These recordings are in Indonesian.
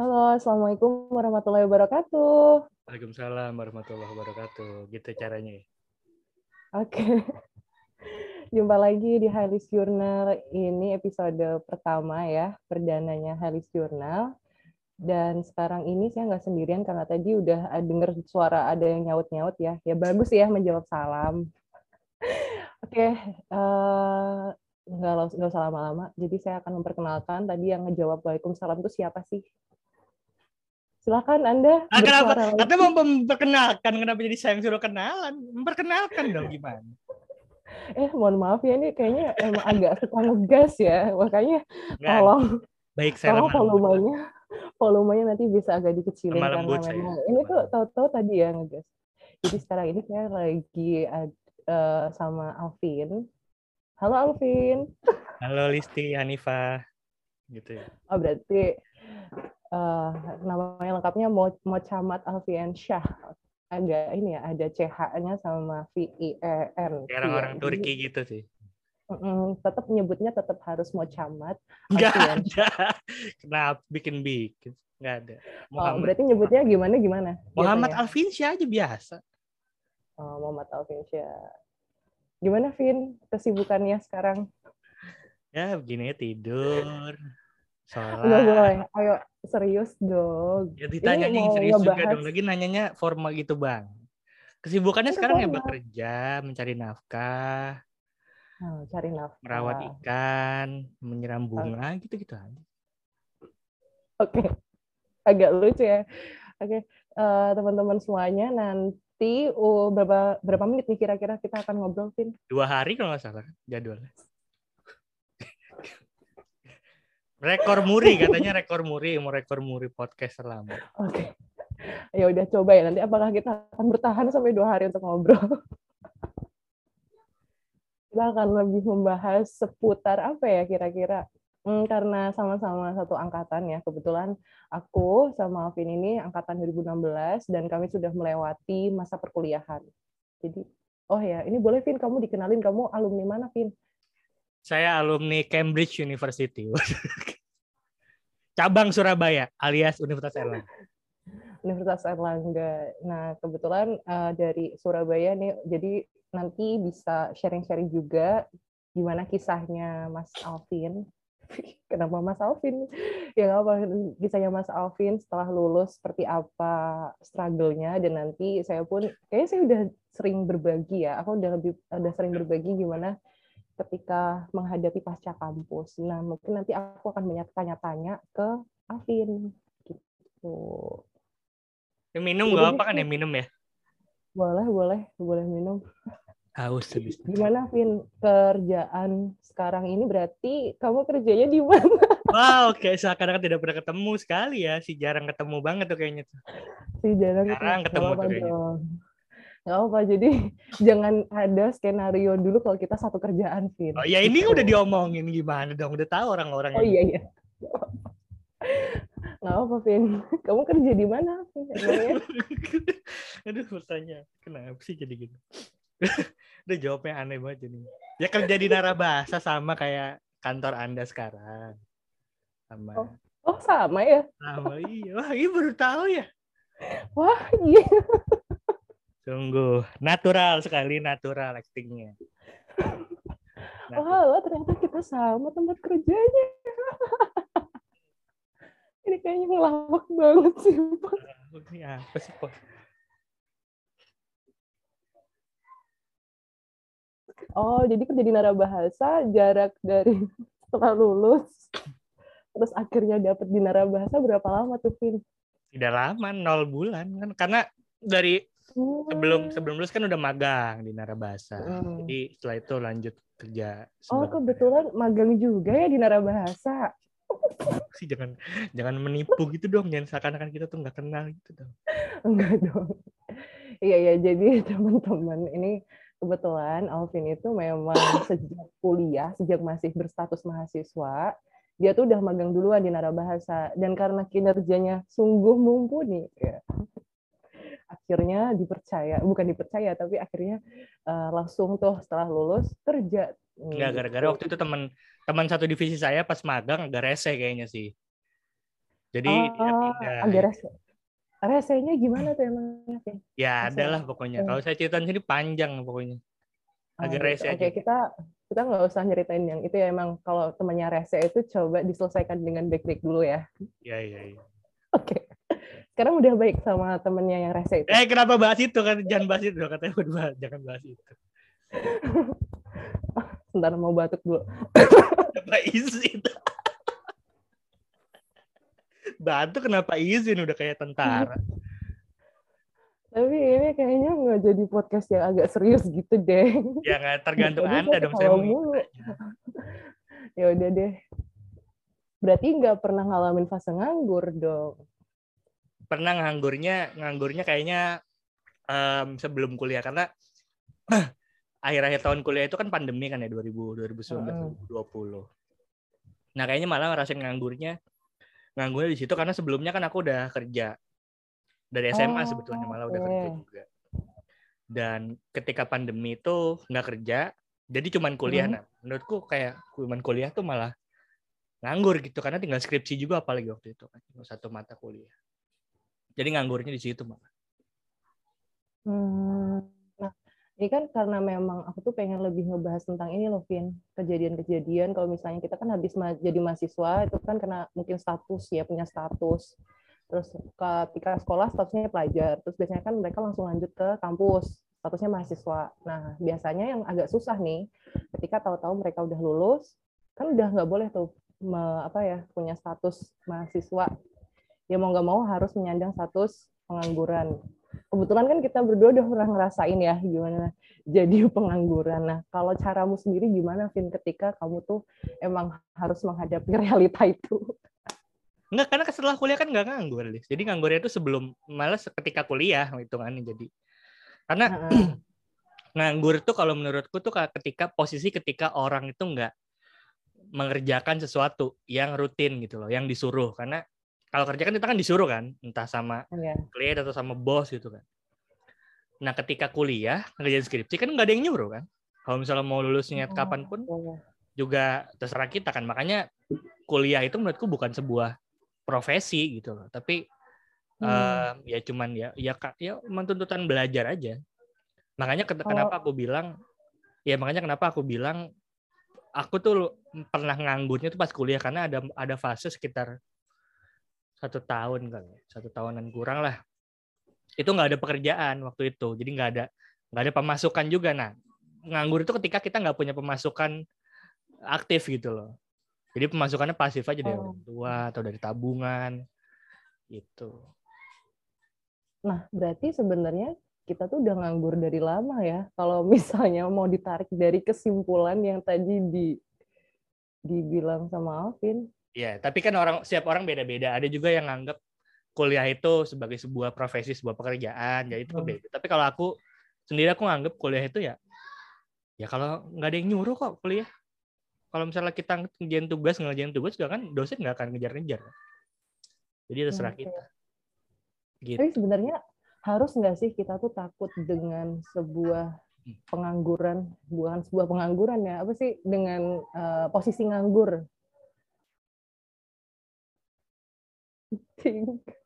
Halo, Assalamualaikum warahmatullahi wabarakatuh. Waalaikumsalam warahmatullahi wabarakatuh. Gitu caranya. ya? Oke. Jumpa lagi di Highlis Journal. Ini episode pertama ya, perdananya Highlis Journal. Dan sekarang ini saya nggak sendirian karena tadi udah dengar suara ada yang nyaut-nyaut ya. Ya bagus ya menjawab salam. Oke, eh, nggak nggak usah lama-lama. Jadi saya akan memperkenalkan tadi yang ngejawab Waalaikumsalam itu siapa sih? Silakan Anda Ah, kenapa? Katanya mau memperkenalkan, kenapa jadi saya yang suruh kenalan? Memperkenalkan dong gimana? Eh, mohon maaf ya, ini kayaknya emang agak suka ngegas ya. Makanya Nggak, tolong, baik saya tolong volumenya, volumenya nanti bisa agak dikecilin karena saya. memang ini tuh tahu-tahu tadi ya ngegas. Jadi sekarang ini saya lagi eh, sama Alvin. Halo Alvin. Halo Listi, Hanifah. Gitu ya. Oh berarti eh, namanya lengkapnya Mo Mocamat Alfian Syah. Agak ini ya, ada CH-nya sama V I E N. Orang-orang Jadi, Turki gitu sih. mm, tetap nyebutnya tetap harus Mocamat Enggak Alfian ada. Kenapa bikin-bikin? Enggak ada. Oh, Muhammad, berarti nyebutnya gimana gimana? Muhammad? Alfinsyah aja biasa. Oh, Muhammad Alvin Syah. Gimana Vin kesibukannya sekarang? Ya begini tidur. Enggak Sholat. boleh. Ayo serius dong. Ya ditanyanya yang serius juga ngebahas- dong. Lagi nanyanya formal gitu bang. Kesibukannya Iya, sekarang ya bekerja, mencari nafkah, Nah, cari nafkah. merawat ikan, menyiram bunga, gitu-gitu aja. Oke. Agak lucu ya. Oke, eh, teman-teman semuanya nanti oh, berapa berapa menit nih kira-kira kita akan ngobrol, Vin? Dua hari kalau nggak salah jadwalnya. Rekor muri katanya rekor muri mau rekor muri podcast selama. Oke. Ya udah coba ya nanti apakah kita akan bertahan sampai dua hari untuk ngobrol? kita akan lebih membahas seputar apa ya kira-kira? Hmm, karena sama-sama satu angkatan ya, kebetulan aku sama Alvin ini angkatan 2016 dan kami sudah melewati masa perkuliahan. Jadi, oh ya, ini boleh Vin, kamu dikenalin kamu alumni mana Vin? Saya alumni Cambridge University. Cabang Surabaya alias Universitas Erlangga. Universitas Erlangga. Nah, kebetulan eh, dari Surabaya nih, jadi nanti bisa sharing-sharing juga gimana kisahnya Mas Alvin. Kenapa Mas Alvin? Ya nggak apa, kisahnya Mas Alvin setelah lulus seperti apa struggle-nya dan nanti saya pun kayaknya saya udah sering berbagi ya. Aku udah lebih udah sering berbagi gimana ketika menghadapi pasca kampus. Nah, mungkin nanti aku akan banyak tanya-tanya ke Alvin gitu. Minum nggak apa kan ya minum ya? Boleh, boleh, boleh minum. Haus habis. Gimana, Vin, kerjaan sekarang ini berarti kamu kerjanya di mana Wow, kayak seakan-akan tidak pernah ketemu sekali ya. Si jarang ketemu banget tuh kayaknya. tuh. sih? Jarang Jarang Nggak ketemu tuh apa-apa kayaknya. dong. Nggak apa, jadi jangan ada skenario dulu kalau kita satu kerjaan, Vin. Oh ya ini Gitu. udah diomongin gimana dong. Udah tahu orang-orang. Oh iya, iya. Nggak apa, Vin. Kamu kerja di mana? Aduh bertanya. Kenapa sih jadi gitu? udah jawabnya aneh banget jadi. Ya kerja di Narabahasa sama kayak kantor Anda sekarang. Sama. Oh. Oh, sama ya? Sama iya. Wah, ini baru tahu ya. Wah, iya. Sungguh natural sekali natural actingnya. Oh, Natural. halo, ternyata kita sama tempat kerjanya. Ini kayaknya ngelawak banget sih, Pak. Ini apa sih kok? Oh, jadi kerja di Narabahasa jarak dari setelah lulus terus akhirnya dapat di Narabahasa berapa lama tuh, Vin? Tidak lama, nol bulan kan? Karena dari sebelum sebelum lulus kan udah magang di Narabahasa. Hmm. Jadi setelah itu lanjut kerja. Oh, kebetulan magang juga ya di Narabahasa. sih jangan jangan menipu gitu dong jangan seakan-akan kita tuh nggak kenal gitu dong Enggak dong. Iya, iya. Jadi teman-teman, ini kebetulan Alvin itu memang sejak kuliah, sejak masih berstatus mahasiswa, dia tuh udah magang duluan di Narabahasa. Dan karena kinerjanya sungguh mumpuni, ya, akhirnya dipercaya, bukan dipercaya, tapi akhirnya eh, langsung tuh setelah lulus kerja. nggak gara-gara waktu itu teman teman satu divisi saya pas magang agak rese kayaknya sih Jadi Oh, dia pindah. agak rese. Resenya gimana tuh emang? Vin? Ya Rese. ada lah pokoknya. Hmm. Kalau saya ceritain sini panjang pokoknya. Oh, Agak gitu. rese Oke, aja. kita kita nggak usah nyeritain yang itu ya emang kalau temannya rese itu coba diselesaikan dengan baik-baik dulu ya. Iya iya. iya. Oke. Sekarang udah baik sama temennya yang rese itu. Eh kenapa bahas itu kan? Jangan bahas itu katanya udah bahas. Jangan bahas itu. Sebentar mau batuk dulu. Kenapa izin? Batu kenapa izin udah kayak tentara? Tapi ini kayaknya nggak jadi podcast yang agak serius gitu deh. Ya nggak tergantung Jadi anda dong. Saya mau mulu. ya udah deh. Berarti nggak pernah ngalamin fase nganggur dong. Pernah nganggurnya nganggurnya kayaknya em, sebelum kuliah karena akhir-akhir tahun kuliah itu kan pandemi kan ya 2000 2019 2020. Nah, kayaknya malah ngerasain nganggurnya nganggurnya di situ karena sebelumnya kan aku udah kerja dari SMA Oh, sebetulnya malah udah kerja oke. juga. Dan ketika pandemi itu nggak kerja, jadi cuman kuliah. Hmm. Nah, menurutku kayak cuman kuliah tuh malah nganggur gitu karena tinggal skripsi juga apalagi waktu itu kan satu mata kuliah. Jadi nganggurnya di situ malah. Hmm, Nah, ini kan karena memang aku tuh pengen lebih ngebahas tentang ini loh, Vin. Kejadian-kejadian kalau misalnya kita kan habis ma- jadi mahasiswa, itu kan kena mungkin status ya, punya status. Terus ketika sekolah statusnya pelajar, terus biasanya kan mereka langsung lanjut ke kampus, statusnya mahasiswa. Nah, biasanya yang agak susah nih, ketika tahu-tahu mereka udah lulus, kan udah nggak boleh tuh apa ya punya status mahasiswa. Ya mau nggak mau harus menyandang status pengangguran kebetulan kan kita berdua udah pernah ngerasain ya gimana jadi pengangguran. Nah, kalau caramu sendiri gimana, Vin, ketika kamu tuh emang harus menghadapi realita itu? Enggak, karena setelah kuliah kan nggak nganggur, Lis. Jadi nganggurnya itu sebelum malah ketika kuliah hitungannya jadi. Karena nganggur tuh kalau menurutku tuh ketika posisi ketika orang itu nggak mengerjakan sesuatu yang rutin gitu loh, yang disuruh. Karena kalau kerja kan kita kan disuruh kan, entah sama Iya. klien atau sama bos gitu kan. Nah ketika kuliah ngerjain skripsi kan nggak ada yang nyuruh kan. Kalau misalnya mau lulusnya Oh, kapan pun iya. juga terserah kita kan. Makanya kuliah itu menurutku bukan sebuah profesi gitu loh, tapi Hmm. eh, ya cuman ya ya ya tuntutan belajar aja. Makanya ken- Kalau- kenapa aku bilang ya makanya kenapa aku bilang aku tuh pernah nganggurnya tuh pas kuliah karena ada ada fase sekitar satu tahun kan satu tahunan kurang lah itu nggak ada pekerjaan waktu itu jadi nggak ada nggak ada pemasukan juga nah nganggur itu ketika kita nggak punya pemasukan aktif gitu loh jadi pemasukannya pasif aja dari Oh. orang tua atau dari tabungan gitu Nah, berarti sebenarnya kita tuh udah nganggur dari lama ya. Kalau misalnya mau ditarik dari kesimpulan yang tadi di dibilang sama Alvin. Ya, tapi kan orang setiap orang beda-beda. Ada juga yang nganggap kuliah itu sebagai sebuah profesi, sebuah pekerjaan. Ya itu Hmm. beda. Tapi kalau aku sendiri aku nganggap kuliah itu ya ya kalau nggak ada yang nyuruh kok kuliah. Kalau misalnya kita ngerjain tugas, ngerjain tugas juga kan dosen nggak akan ngejar-ngejar. Jadi terserah Oke. kita. Gitu. Tapi sebenarnya harus nggak sih kita tuh takut dengan sebuah pengangguran, bukan sebuah pengangguran ya, apa sih dengan eh, posisi nganggur? Think.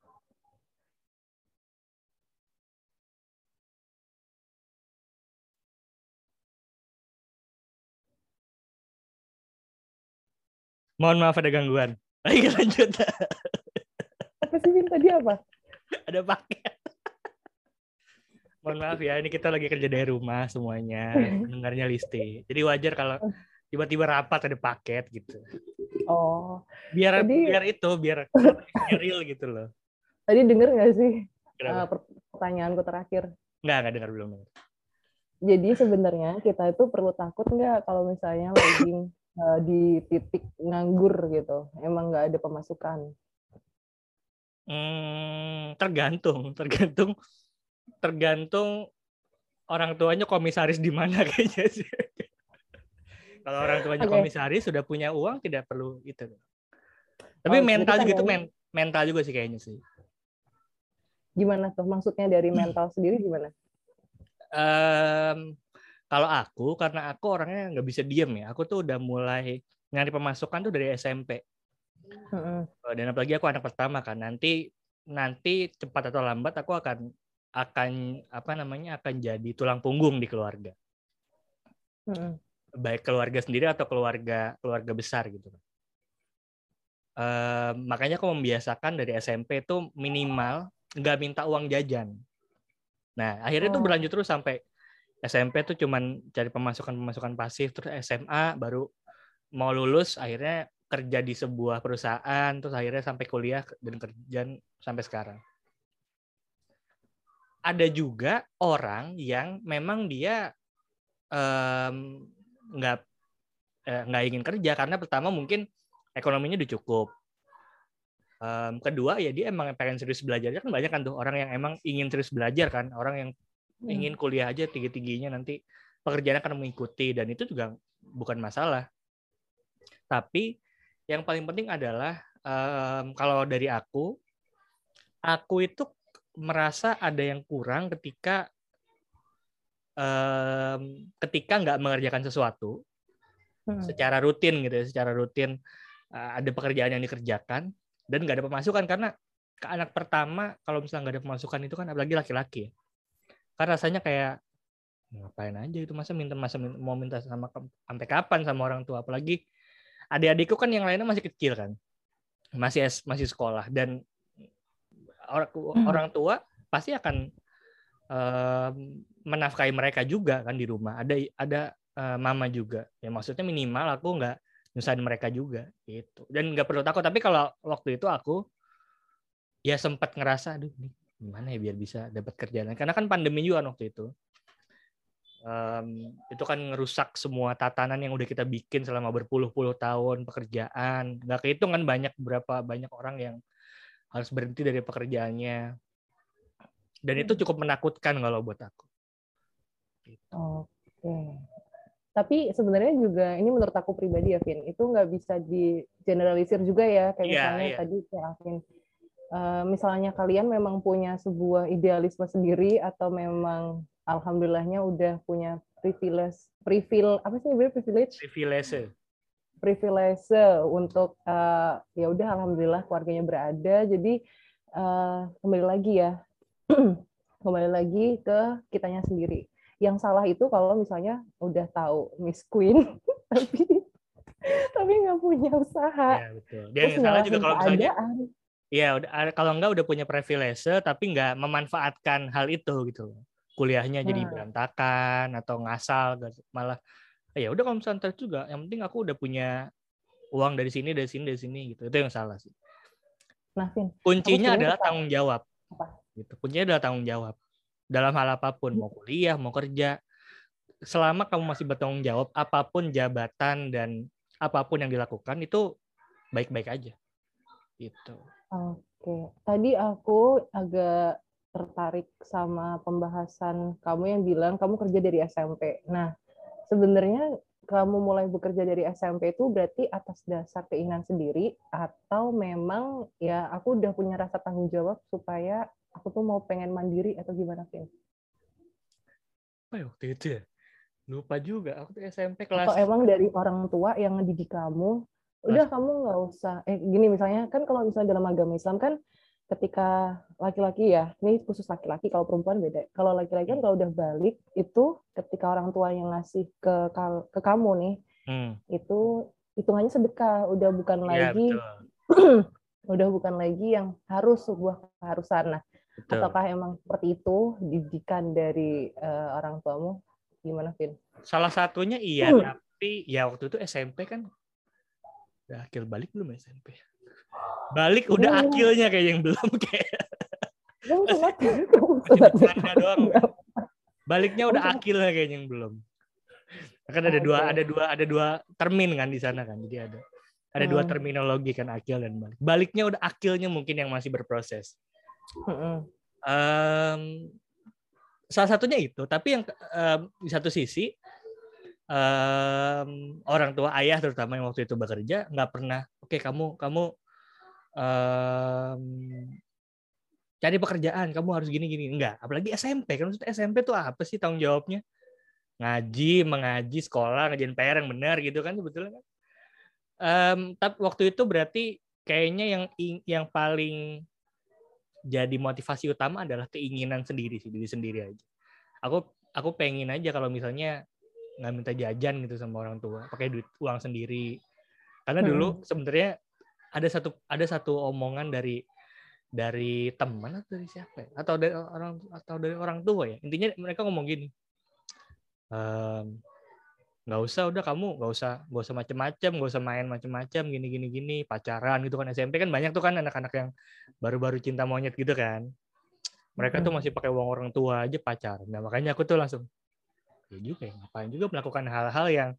Mohon maaf ada gangguan. Ayo lanjut. Apa sih Vin tadi apa? ada paket. Mohon maaf ya, ini kita lagi kerja dari rumah semuanya, dengarnya Listi. Jadi wajar kalau tiba-tiba rapat ada paket gitu. Oh, Biar Tadi- biar itu, biar real gitu loh. tadi denger nggak sih Kenapa? per- pertanyaanku terakhir? Nggak, nggak dengar belum. Jadi sebenarnya kita itu perlu takut nggak kalau misalnya lagi eh, di titik nganggur gitu, emang nggak ada pemasukan. Hmm, tergantung, tergantung, tergantung orang tuanya komisaris di mana kayaknya sih. Kalau orang tuanya Oke. komisaris sudah punya uang tidak perlu itu. Tapi Oh, mental juga itu men- mental juga sih kayaknya sih. Gimana tuh? Maksudnya dari mental sendiri gimana? Em, kalau aku karena aku orangnya nggak bisa diem ya. Aku tuh udah mulai nyari pemasukan tuh dari SMP. Mm-mm. dan apalagi aku anak pertama kan nanti nanti cepat atau lambat aku akan akan apa namanya akan jadi tulang punggung di keluarga. Baik keluarga sendiri atau keluarga keluarga besar gitu. Eh, makanya aku membiasakan dari SMP tuh minimal nggak minta uang jajan. Nah akhirnya tuh Oh. berlanjut terus sampai SMP tuh cuman cari pemasukan pemasukan pasif terus SMA baru mau lulus akhirnya kerja di sebuah perusahaan terus akhirnya sampai kuliah dan kerja sampai sekarang. Ada juga orang yang memang dia em, nggak eh, nggak ingin kerja karena pertama mungkin ekonominya udah cukup. Em, kedua ya dia emang pengen serius belajar kan banyak kan tuh orang yang emang ingin serius belajar kan. Orang yang Hmm. ingin kuliah aja tinggi tingginya nanti pekerjaan akan mengikuti. Dan itu juga bukan masalah. Tapi yang paling penting adalah em, kalau dari aku aku itu merasa ada yang kurang ketika em, ketika nggak mengerjakan sesuatu Mm. secara rutin gitu ya secara rutin uh, ada pekerjaan yang dikerjakan dan nggak ada pemasukan karena ke anak pertama kalau misalnya nggak ada pemasukan itu kan apalagi laki-laki ya kan rasanya kayak ngapain aja itu masa minta masa min- mau minta sama sampai kapan sama orang tua apalagi adik-adikku kan yang lainnya masih kecil kan masih masih sekolah dan orang Hmm. orang tua pasti akan em, menafkahi mereka juga kan di rumah. Ada ada eh, mama juga. Ya maksudnya minimal aku nggak nyusahin mereka juga gitu. Dan nggak perlu takut tapi kalau waktu itu aku ya sempat ngerasa aduh ini gimana ya biar bisa dapat kerjaan? Karena kan pandemi juga kan waktu itu. Em, itu kan ngerusak semua tatanan yang udah kita bikin selama berpuluh-puluh tahun pekerjaan. Nggak kehitung kan banyak berapa banyak orang yang harus berhenti dari pekerjaannya. Dan itu cukup menakutkan kalau buat aku Gitu. Oke. Tapi sebenarnya juga ini menurut aku pribadi ya, Vin, itu nggak bisa di generalisir juga ya. Kayak Iya, misalnya iya. tadi kayak Alvin, eh, misalnya kalian memang punya sebuah idealisme sendiri atau memang alhamdulillahnya udah punya privilege, privil apa sih sebenarnya privilege? privilege privilege untuk eh, ya udah alhamdulillah keluarganya berada. Jadi eh, kembali lagi ya, kembali lagi ke kitanya sendiri. Yang salah itu kalau misalnya udah tahu Miss Queen tapi tapi nggak punya usaha. ya betul. Yang salah juga kalau misalnya ya udah kalau enggak udah punya privilege tapi nggak memanfaatkan hal itu gitu. Kuliahnya jadi Nah. berantakan atau ngasal malah ya udah kalau misalnya juga yang penting aku udah punya uang dari sini dari sini dari sini gitu. Itu yang salah sih. Nah, Vin, kuncinya adalah tanggung jawab. Apa? gitu kuncinya adalah tanggung jawab dalam hal apa pun mau kuliah mau kerja selama kamu masih bertanggung jawab apa pun jabatan dan apa pun yang dilakukan itu baik-baik aja. Gitu. Oke, tadi aku agak tertarik sama pembahasan kamu yang bilang kamu kerja dari SMP. Nah, sebenarnya kamu mulai bekerja dari SMP itu berarti atas dasar keinginan sendiri atau memang ya aku udah punya rasa tanggung jawab supaya aku tuh mau pengen mandiri atau gimana, Vin? apa ya waktu itu ya lupa juga aku tuh SMP kelas Atau emang dari orang tua yang ngedidik kamu, udah kamu nggak usah, eh gini misalnya, kan kalau misalnya dalam agama Islam kan ketika laki-laki ya, ini khusus laki-laki, kalau perempuan beda. Kalau laki-laki kan kalau udah balik, itu ketika orang tua yang ngasih ke ke kamu nih, Hmm, itu hitungannya sedekah, udah bukan iya lagi betul udah bukan lagi yang harus sebuah keharusan. Nah, betul apakah emang seperti itu didikan dari eh, orang tuamu? Gimana, Vin? salah satunya iya Hmm. tapi ya waktu itu SMP kan udah akil balik belum ya SMP balik udah Belum. akilnya kayak yang belum kayak sholat? Doang baliknya udah akilnya kayaknya yang belum kan ada dua Oke. ada dua ada dua termin kan di sana kan jadi ada ada dua Hmm. terminologi kan akil dan balik baliknya udah akilnya mungkin yang masih berproses Em, salah satunya itu tapi yang em, di satu sisi em, orang tua ayah terutama yang waktu itu bekerja nggak pernah oke kamu kamu em, cari pekerjaan kamu harus gini gini. Enggak apalagi SMP kan maksudnya SMP tuh apa sih tanggung jawabnya? Ngaji mengaji sekolah ngajiin PR yang benar gitu kan sebetulnya kan. Em, tapi waktu itu berarti kayaknya yang yang paling jadi motivasi utama adalah keinginan sendiri sih diri sendiri aja. Aku aku pengen aja kalau misalnya nggak minta jajan gitu sama orang tua, pakai duit uang sendiri. Karena dulu hmm. sebenarnya ada satu ada satu omongan dari dari teman atau dari siapa ya? atau dari orang atau dari orang tua ya intinya mereka ngomong gini ehm, nggak usah udah kamu nggak usah nggak usah macem-macem nggak usah main macem-macem gini gini gini pacaran gitu kan. SMP kan banyak tuh kan anak-anak yang baru-baru cinta monyet gitu kan. Mereka tuh masih pakai uang orang tua aja pacaran. Nah makanya aku tuh langsung ya juga ya ngapain juga melakukan hal-hal yang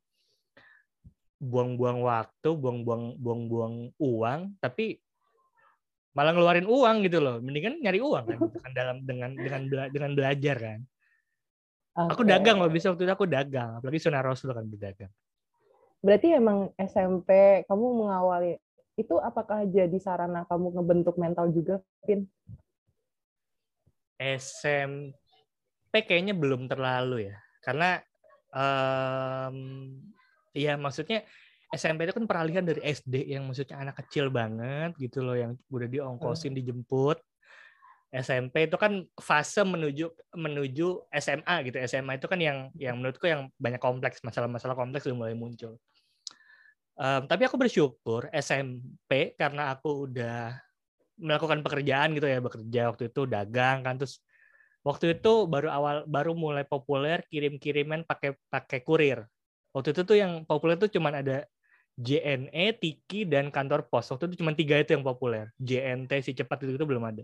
buang-buang waktu buang-buang buang-buang uang tapi malah ngeluarin uang gitu loh. Mendingan nyari uang kan, kan dalam dengan dengan dengan belajar kan Okay. Aku dagang loh, bisa waktu itu aku dagang. Apalagi Sunnah Rasul kan berdagang. Berarti emang SMP kamu mengawali itu apakah jadi sarana kamu ngebentuk mental juga, Pin? SMP kayaknya belum terlalu ya. Karena um, ya maksudnya SMP itu kan peralihan dari SD yang maksudnya anak kecil banget gitu loh yang udah diongkosin dijemput SMP itu kan fase menuju menuju SMA gitu. SMA itu kan yang yang menurutku yang banyak kompleks masalah-masalah kompleks udah mulai muncul. Um, tapi aku bersyukur SMP karena aku udah melakukan pekerjaan gitu ya bekerja waktu itu dagang kan terus waktu itu baru awal baru mulai populer kirim-kiriman pakai pakai kurir. Waktu itu tuh yang populer tuh cuman ada JNE, Tiki dan kantor pos. Waktu itu cuma tiga itu yang populer. JNT si cepat itu, itu belum ada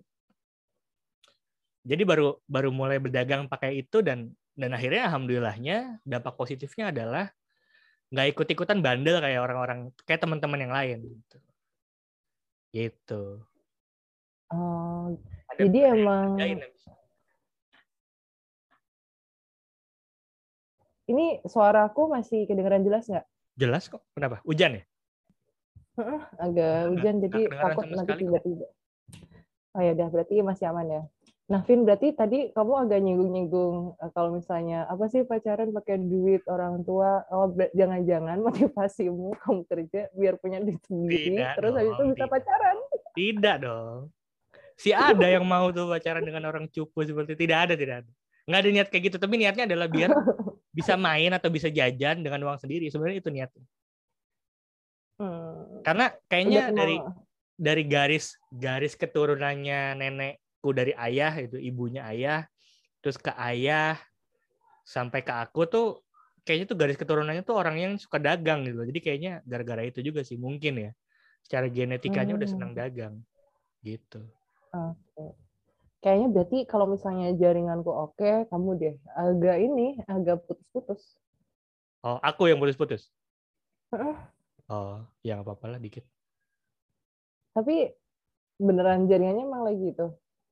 jadi baru baru mulai berdagang pakai itu dan dan akhirnya alhamdulillahnya dampak positifnya adalah nggak ikut-ikutan bandel kayak orang-orang kayak teman-teman yang lain gitu. Gitu. Oh, ada, jadi emang ini suaraku masih kedengeran jelas nggak? Jelas kok. Kenapa? Hujan ya? agak hujan jadi takut nanti tiba-tiba. Oh ya udah berarti masih aman ya. Nah, Vin, berarti tadi kamu agak nyinggung-nyinggung uh, kalau misalnya apa sih pacaran pakai duit orang tua? Oh, jangan-jangan motivasimu kamu kerja biar punya duit sendiri, tidak terus habis itu bisa tidak. pacaran? Tidak dong. Si ada yang mau tuh pacaran dengan orang cupu seperti tidak ada, tidak ada. Nggak ada niat kayak gitu, tapi niatnya adalah biar bisa main atau bisa jajan dengan uang sendiri. Sebenarnya itu niatnya. Hmm. Karena kayaknya dari dari garis garis keturunannya nenek aku dari ayah itu ibunya ayah terus ke ayah sampai ke aku tuh kayaknya tuh garis keturunannya tuh orang yang suka dagang gitu. Jadi kayaknya gara-gara itu juga sih mungkin ya. Secara genetikanya hmm. udah senang dagang gitu. Okay. kayaknya berarti kalau misalnya jaringanku oke kamu deh agak ini agak putus-putus. Oh aku yang putus-putus? Oh ya apa-apa lah dikit. Tapi beneran jaringannya emang lagi itu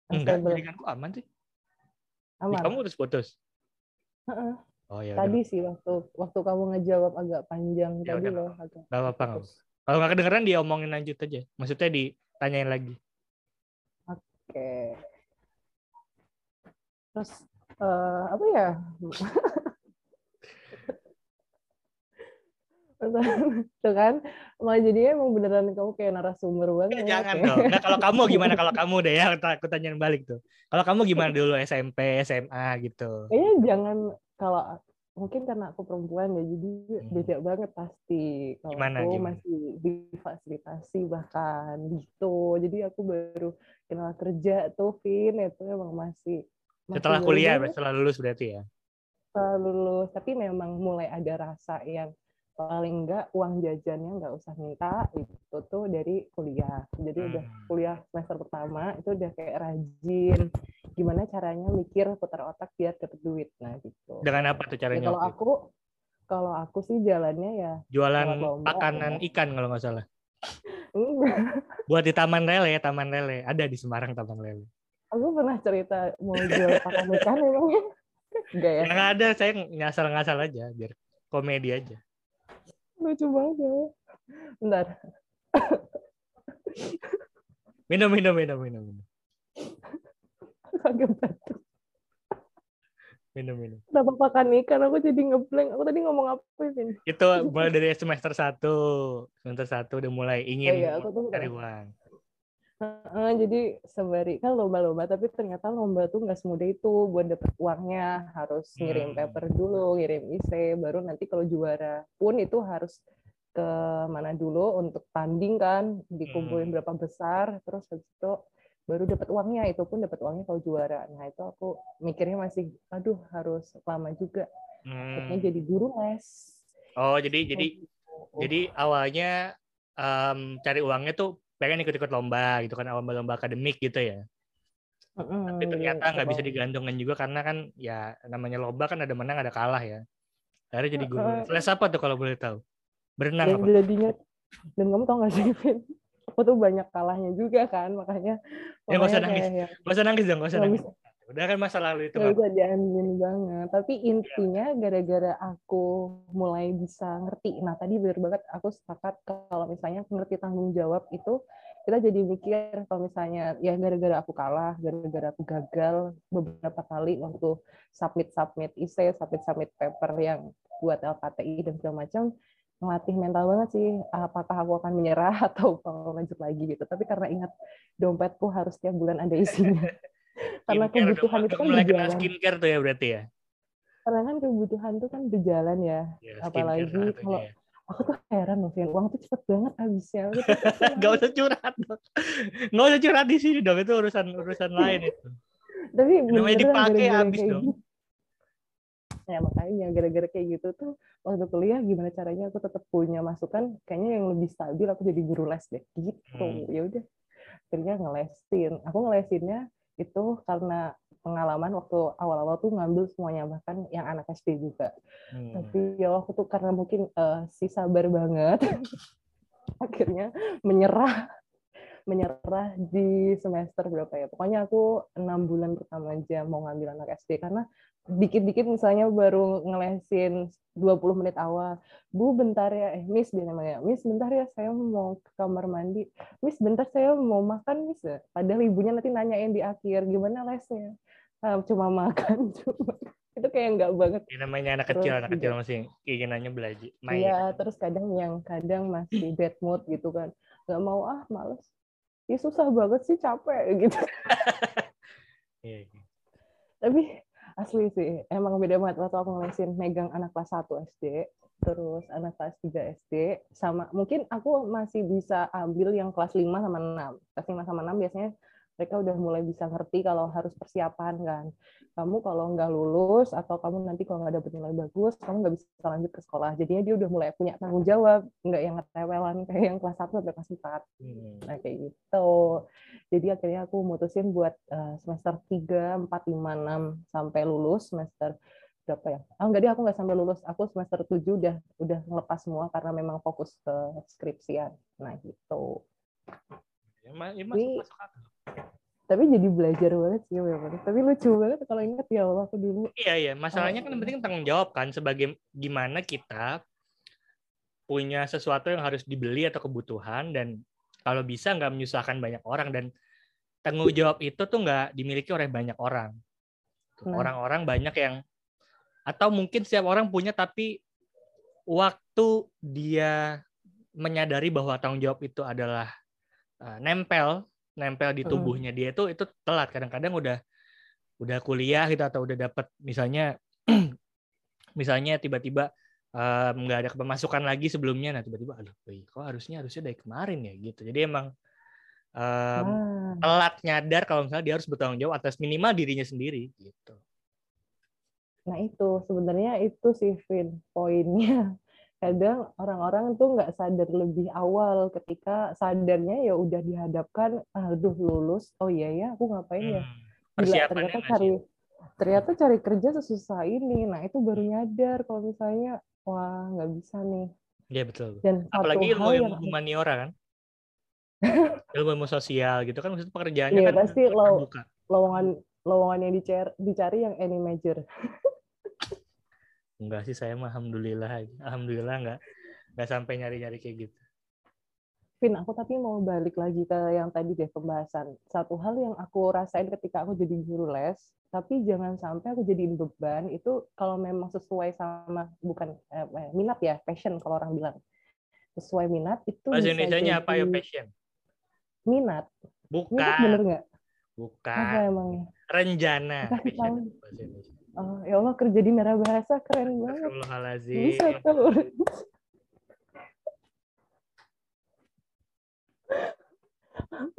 Enggak, jaringanku aman sih. Aman. Di kamu terus putus. Uh-uh. Oh ya. Tadi sih waktu waktu kamu ngejawab agak panjang ya, tadi loh. Agak gak apa-apa. Kalau nggak kedengeran dia omongin lanjut aja. Maksudnya ditanyain lagi. Oke. Okay. Terus uh, apa ya? tuh kan? Malah jadinya emang beneran kamu kayak narasumber banget ya, jangan dong. Nah, kalau kamu gimana? Kalau kamu deh ya aku tanyain balik tuh. Kalau kamu gimana dulu SMP SMA gitu? Kayaknya jangan kalau mungkin karena aku perempuan ya jadi hmm. beda banget pasti. Kalau gimana, aku gimana? masih difasilitasi bahkan gitu. Jadi aku baru kenal kerja tuh Vin. Itu emang masih, masih setelah kuliah setelah lulus berarti ya? Setelah lulus tapi memang mulai ada rasa yang paling enggak uang jajannya nggak usah minta itu tuh dari kuliah. Jadi hmm. udah kuliah semester pertama itu udah kayak rajin gimana caranya mikir putar otak biar dapet duit. Nah gitu. Dengan apa tuh caranya ya, kalau aku kalau aku sih jalannya ya jualan makanan ya. ikan kalau nggak salah. Buat di Taman Lele Taman Lele. Ada di Semarang Taman Lele. Aku pernah cerita mau jual pakan ikan emangnya? Enggak ya? Nggak ada saya ngasal-ngasal aja biar komedi aja lucu banget ya bentar minum minum minum minum minum kagak batuk minum minum. Kenapa makan ikan? Aku jadi ngeblank. Aku tadi ngomong apa Vin? Itu mulai dari semester satu, semester satu udah mulai ingin Oh iya, aku tuh cari uang. Heeh, jadi sembari kan lomba-lomba tapi ternyata lomba tuh nggak semudah itu buat dapet uangnya harus ngirim Hmm. paper dulu ngirim IC baru nanti kalau juara pun itu harus ke mana dulu untuk tanding kan dikumpulin Hmm. berapa besar terus habis itu baru dapat uangnya itu pun dapat uangnya kalau juara nah itu aku mikirnya masih aduh harus lama juga akhirnya Hmm. jadi guru les Oh jadi jadi Oh, jadi awalnya em, cari uangnya tuh pengen ikut-ikut lomba gitu kan lomba-lomba akademik gitu ya. Tapi ternyata nggak bisa kalau- digantungkan juga karena kan ya namanya lomba kan ada menang ada kalah ya. Akhirnya jadi guru. Heeh. les. Apa tuh kalau boleh tahu? Berenang apa? jadinya dan kamu tau gak sih Vin aku tuh banyak kalahnya juga kan makanya Ya, nggak usah nangis. kayak yang Gak usah nangis dong, gak usah nggak nangis. Udah kan masa lalu itu. nggak bisa diaminin banget. Tapi intinya gara-gara aku mulai bisa ngerti nah tadi bener banget aku sepakat kalau misalnya ngerti tanggung jawab itu kita jadi mikir kalau misalnya ya gara-gara aku kalah gara-gara aku gagal beberapa kali waktu submit submit IC submit submit paper yang buat LKTI dan segala macam ngelatih mental banget sih apakah aku akan menyerah atau kalau lanjut lagi gitu. Tapi karena ingat dompetku harus tiap bulan ada isinya karena kebutuhan itu kan berjalan skincare tuh ya berarti ya. karena kan kebutuhan itu kan berjalan ya Ya, Apalagi kalau- ya. aku tuh heran loh Vin uang tuh cepet banget habisnya Gak usah curhat dong. Gak usah curhat di sini dong. Itu urusan urusan lain itu. tapi Namanya dipakai habis kayak dong. gitu. ya makanya gara-gara kayak gitu tuh waktu kuliah gimana caranya aku tetap punya masukan kayaknya yang lebih stabil aku jadi guru les deh gitu Hmm. ya udah akhirnya ngelesin aku ngelesinnya itu karena pengalaman waktu awal-awal tuh ngambil semuanya bahkan yang anak SD juga Hmm. tapi ya aku tuh karena mungkin eh, si sabar banget akhirnya menyerah menyerah di semester berapa ya pokoknya aku enam bulan pertama aja mau ngambil anak SD karena dikit-dikit misalnya baru ngelesin 20 menit awal bu bentar ya eh miss dia namanya miss bentar ya saya mau ke kamar mandi miss bentar saya mau makan miss padahal ibunya nanti nanyain di akhir gimana lesnya Ah, cuma makan cuma itu kayak enggak banget Ini namanya anak Terus kecil, anak kecil masih keinginannya belajar main. Iya, terus kadang yang kadang masih bad mood gitu kan. Nggak mau ah, males. Ih, susah banget sih, capek gitu. Iya, iya. Tapi asli sih, emang beda banget waktu aku ngelesin megang anak kelas 1 SD, terus anak kelas 3 SD, sama mungkin aku masih bisa ambil yang kelas 5 sama 6. Kelas 5 sama 6 biasanya mereka udah mulai bisa ngerti kalau harus persiapan kan. Kamu kalau nggak lulus atau kamu nanti kalau nggak dapet nilai bagus, kamu nggak bisa lanjut ke sekolah. Jadinya dia udah mulai punya tanggung jawab, nggak yang ngetewelan kayak yang kelas 1 sampai kelas 4. Hmm. Nah, kayak gitu. Jadi akhirnya aku mutusin buat eh, semester 3, 4, 5, 6 sampai lulus semester berapa ya? Ah enggak deh, aku nggak sampai lulus. Aku semester 7 udah udah ngelepas semua karena memang fokus ke skripsian. Nah, gitu. Ya, ma- ya masuk, masuk akal. Tapi jadi belajar banget sih memang. Tapi lucu banget kalau ingat ya Allah aku dulu. Iya iya, masalahnya kan Oh. yang penting tanggung jawab kan sebagai gimana kita punya sesuatu yang harus dibeli atau kebutuhan dan kalau bisa nggak menyusahkan banyak orang dan tanggung jawab itu tuh nggak dimiliki oleh banyak orang. Nah. Orang-orang banyak yang atau mungkin setiap orang punya tapi waktu dia menyadari bahwa tanggung jawab itu adalah uh, nempel nempel di tubuhnya dia itu itu telat. Kadang-kadang udah udah kuliah gitu atau udah dapat misalnya misalnya tiba-tiba um, nggak ada pemasukan lagi sebelumnya. Nah tiba-tiba aduh wih, kok harusnya harusnya dari kemarin ya? Gitu. Jadi emang um, Nah, telat nyadar kalau misalnya dia harus bertanggung jawab atas minimal dirinya sendiri gitu. Nah itu. Sebenarnya itu sih Vin poinnya. Kadang orang-orang tuh nggak sadar lebih awal ketika sadarnya ya udah dihadapkan, aduh lulus, oh iya ya aku ngapain ya? Hmm. Gila, ternyata cari ternyata cari kerja sesusah ini. Nah, itu baru nyadar kalau misalnya wah nggak bisa nih. Iya betul. Dan Apalagi ilmu yang humaniora kan. ilmu ilmu sosial gitu kan maksudnya pekerjaannya Iya, kan pasti lo- lowongan lowongan yang dicari, dicari yang any major. Enggak sih saya mah alhamdulillah aja. Alhamdulillah enggak enggak sampai nyari-nyari kayak gitu. Vin, aku tapi mau balik lagi ke yang tadi deh pembahasan. Satu hal yang aku rasain ketika aku jadi guru les, tapi jangan sampai aku jadiin beban itu kalau memang sesuai sama bukan eh, eh minat ya, passion kalau orang bilang. Sesuai minat itu Bahasa Indonesia-nya apa ya passion? Minat. Bukan. Minat bener nggak? Bukan. Apa emangnya? Renjana. Kasih tahu. Oh, ya Allah kerja di merah bahasa keren banget. Bisa tuh.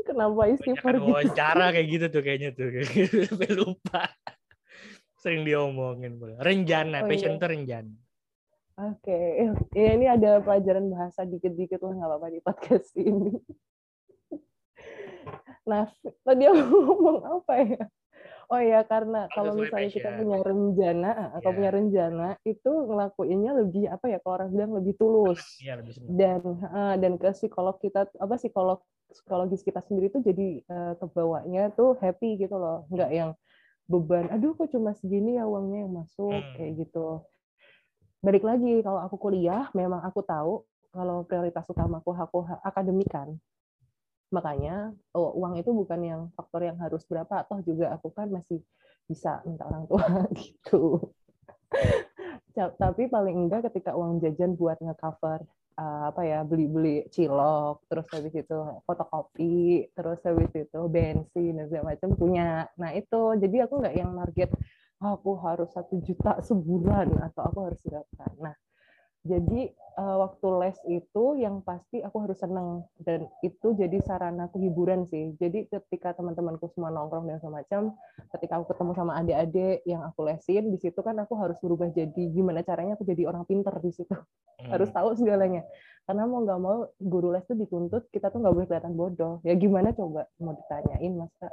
Kenapa istighfar gitu? wawancara kayak gitu tuh kayaknya tuh. Sampai lupa. Sering diomongin. Renjana, oh, passion iya. renjana. Oke, okay. ya ini ada pelajaran bahasa dikit-dikit lah nggak apa-apa di podcast ini. Nah, tadi aku ngomong apa ya? Oh ya, karena kalau misalnya kita punya rencana, yeah. kalau punya rencana itu ngelakuinnya lebih apa ya? Kalau orang bilang lebih tulus. Yeah, lebih dan uh, dan ke psikolog kita apa psikolog psikologis kita sendiri tuh jadi uh, kebawanya tuh happy gitu loh, nggak yang beban. Aduh, kok cuma segini ya uangnya yang masuk hmm. kayak gitu. Balik lagi kalau aku kuliah, memang aku tahu kalau prioritas utamaku aku akademikan makanya oh, uang itu bukan yang faktor yang harus berapa. Atau juga aku kan masih bisa minta orang tua gitu. Tapi paling enggak ketika uang jajan buat ngecover uh, apa ya beli-beli cilok terus habis itu fotokopi terus habis itu bensin dan segala macam punya. Nah itu jadi aku nggak yang target oh, aku harus satu juta sebulan atau aku harus berapa. Nah jadi uh, waktu les itu yang pasti aku harus seneng dan itu jadi sarana aku hiburan sih. Jadi ketika teman-temanku semua nongkrong dan semacam, ketika aku ketemu sama adik-adik yang aku lesin di situ kan aku harus berubah jadi gimana caranya aku jadi orang pinter di situ. Hmm. Harus tahu segalanya. Karena mau nggak mau guru les itu dituntut kita tuh nggak boleh kelihatan bodoh. Ya gimana coba mau ditanyain masa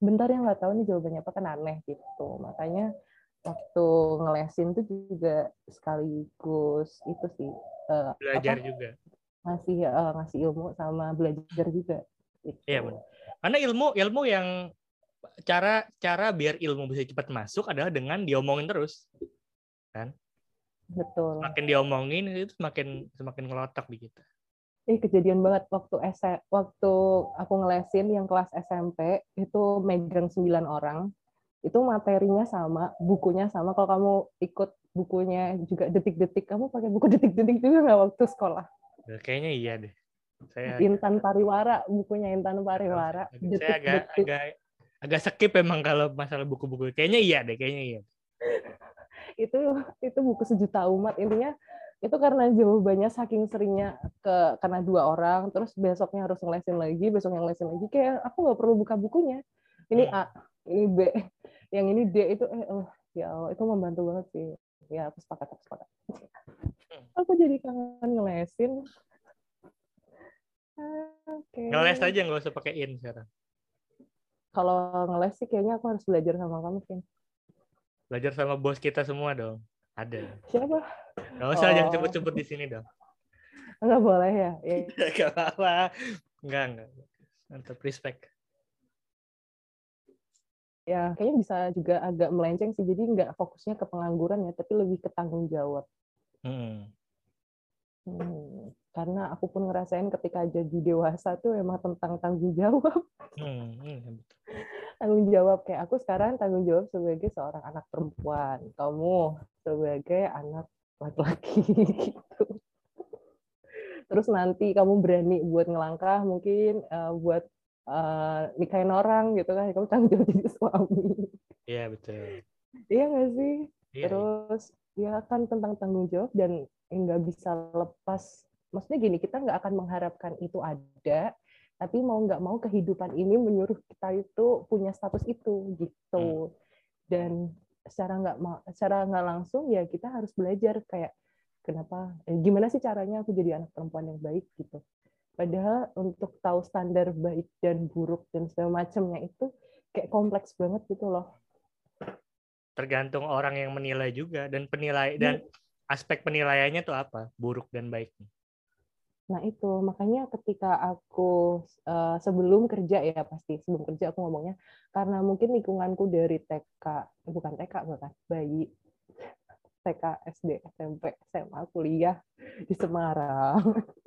bentar yang nggak tahu nih jawabannya apa kan aneh gitu. Makanya waktu ngelesin tuh juga sekaligus itu sih uh, belajar apa, juga. Ngasih uh, ngasih ilmu sama belajar juga gitu. iya benar karena ilmu ilmu yang cara cara biar ilmu bisa cepat masuk adalah dengan diomongin terus kan? Betul. Makin diomongin itu semakin semakin ngelotok di kita Eh kejadian banget waktu S waktu aku ngelesin yang kelas SMP itu megang 9 orang itu materinya sama, bukunya sama. Kalau kamu ikut bukunya juga detik-detik, kamu pakai buku detik-detik juga nggak waktu sekolah? Ya, kayaknya iya deh. Saya Intan Pariwara, bukunya Intan Pariwara. Detik, saya agak detik. agak agak skip emang kalau masalah buku-buku. Kayaknya iya deh, kayaknya iya. itu itu buku sejuta umat intinya itu karena jawabannya saking seringnya ke karena dua orang terus besoknya harus ngelesin lagi besoknya ngelesin lagi kayak aku nggak perlu buka bukunya ini hmm. A ini B yang ini D itu eh oh ya Allah itu membantu banget sih. Ya aku sepakat aku sepakat. Hmm. aku jadi kangen ngelesin. Okay. ngeles aja nggak usah pakai in sekarang. Kalau ngeles sih kayaknya aku harus belajar sama kamu Vin. Belajar sama bos kita semua dong. Ada. Siapa? Nggak usah oh. jangan cepet-cepet di sini dong. Nggak boleh ya, ya. nggak apa-apa. Nggak nggak. Respect ya kayaknya bisa juga agak melenceng sih jadi nggak fokusnya ke pengangguran ya tapi lebih ke tanggung jawab hmm. Hmm, karena aku pun ngerasain ketika jadi dewasa tuh emang tentang tanggung jawab hmm. Hmm. tanggung jawab kayak aku sekarang tanggung jawab sebagai seorang anak perempuan kamu sebagai anak laki-laki gitu terus nanti kamu berani buat ngelangkah mungkin uh, buat uh, nikahin orang gitu kan kamu tanggung jawab jadi suami. Iya betul. Iya nggak sih? Iya, terus iya. ya kan tentang tanggung jawab dan nggak bisa lepas. Maksudnya gini kita nggak akan mengharapkan itu ada tapi mau nggak mau kehidupan ini menyuruh kita itu punya status itu gitu. Hmm. dan secara nggak secara nggak langsung ya kita harus belajar kayak kenapa eh, gimana sih caranya aku jadi anak perempuan yang baik gitu Padahal untuk tahu standar baik dan buruk dan segala macamnya itu kayak kompleks banget gitu loh. Tergantung orang yang menilai juga dan penilai dan hmm. aspek penilaiannya tuh apa, buruk dan baik. Nah itu makanya ketika aku uh, sebelum kerja ya pasti sebelum kerja aku ngomongnya karena mungkin lingkunganku dari TK bukan TK bukan bayi TK SD SMP SMA kuliah di Semarang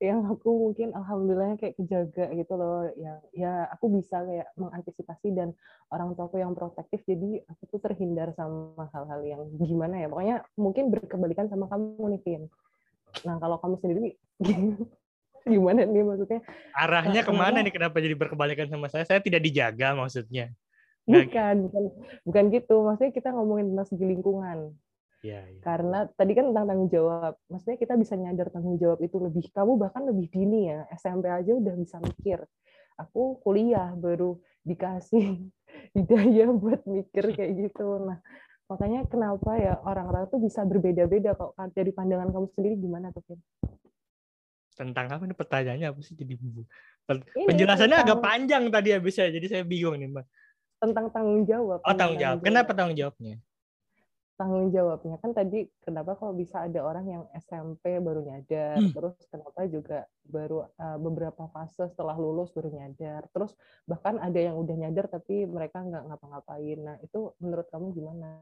yang aku mungkin alhamdulillah kayak kejaga gitu loh yang ya aku bisa kayak mengantisipasi dan orang tuaku yang protektif jadi aku tuh terhindar sama hal-hal yang gimana ya pokoknya mungkin berkebalikan sama kamu nih Vin. Nah kalau kamu sendiri gimana nih maksudnya? Arahnya ke mana nih? Kenapa jadi berkebalikan sama saya? Saya tidak dijaga maksudnya. Bukan bukan bukan gitu. Maksudnya kita ngomongin tentang segi lingkungan Ya, ya. Karena tadi kan tentang tanggung jawab. Maksudnya kita bisa nyadar tanggung jawab itu lebih kamu bahkan lebih dini ya. SMP aja udah bisa mikir. Aku kuliah baru dikasih hidayah buat mikir kayak gitu. Nah, makanya kenapa ya orang-orang tuh bisa berbeda-beda kok dari pandangan kamu sendiri gimana tuh? Tentang apa nih pertanyaannya apa sih jadi Penjelasannya tentang, agak panjang tadi habisnya, jadi saya bingung nih, Mbak. Tentang tanggung jawab. Oh, tanggung jawab. Kenapa tanggung jawabnya? Tanggung jawabnya. Kan tadi kenapa kalau bisa ada orang yang SMP baru nyadar hmm. terus kenapa juga baru uh, beberapa fase setelah lulus baru nyadar terus bahkan ada yang udah nyadar tapi mereka nggak ngapa-ngapain. Nah itu menurut kamu gimana?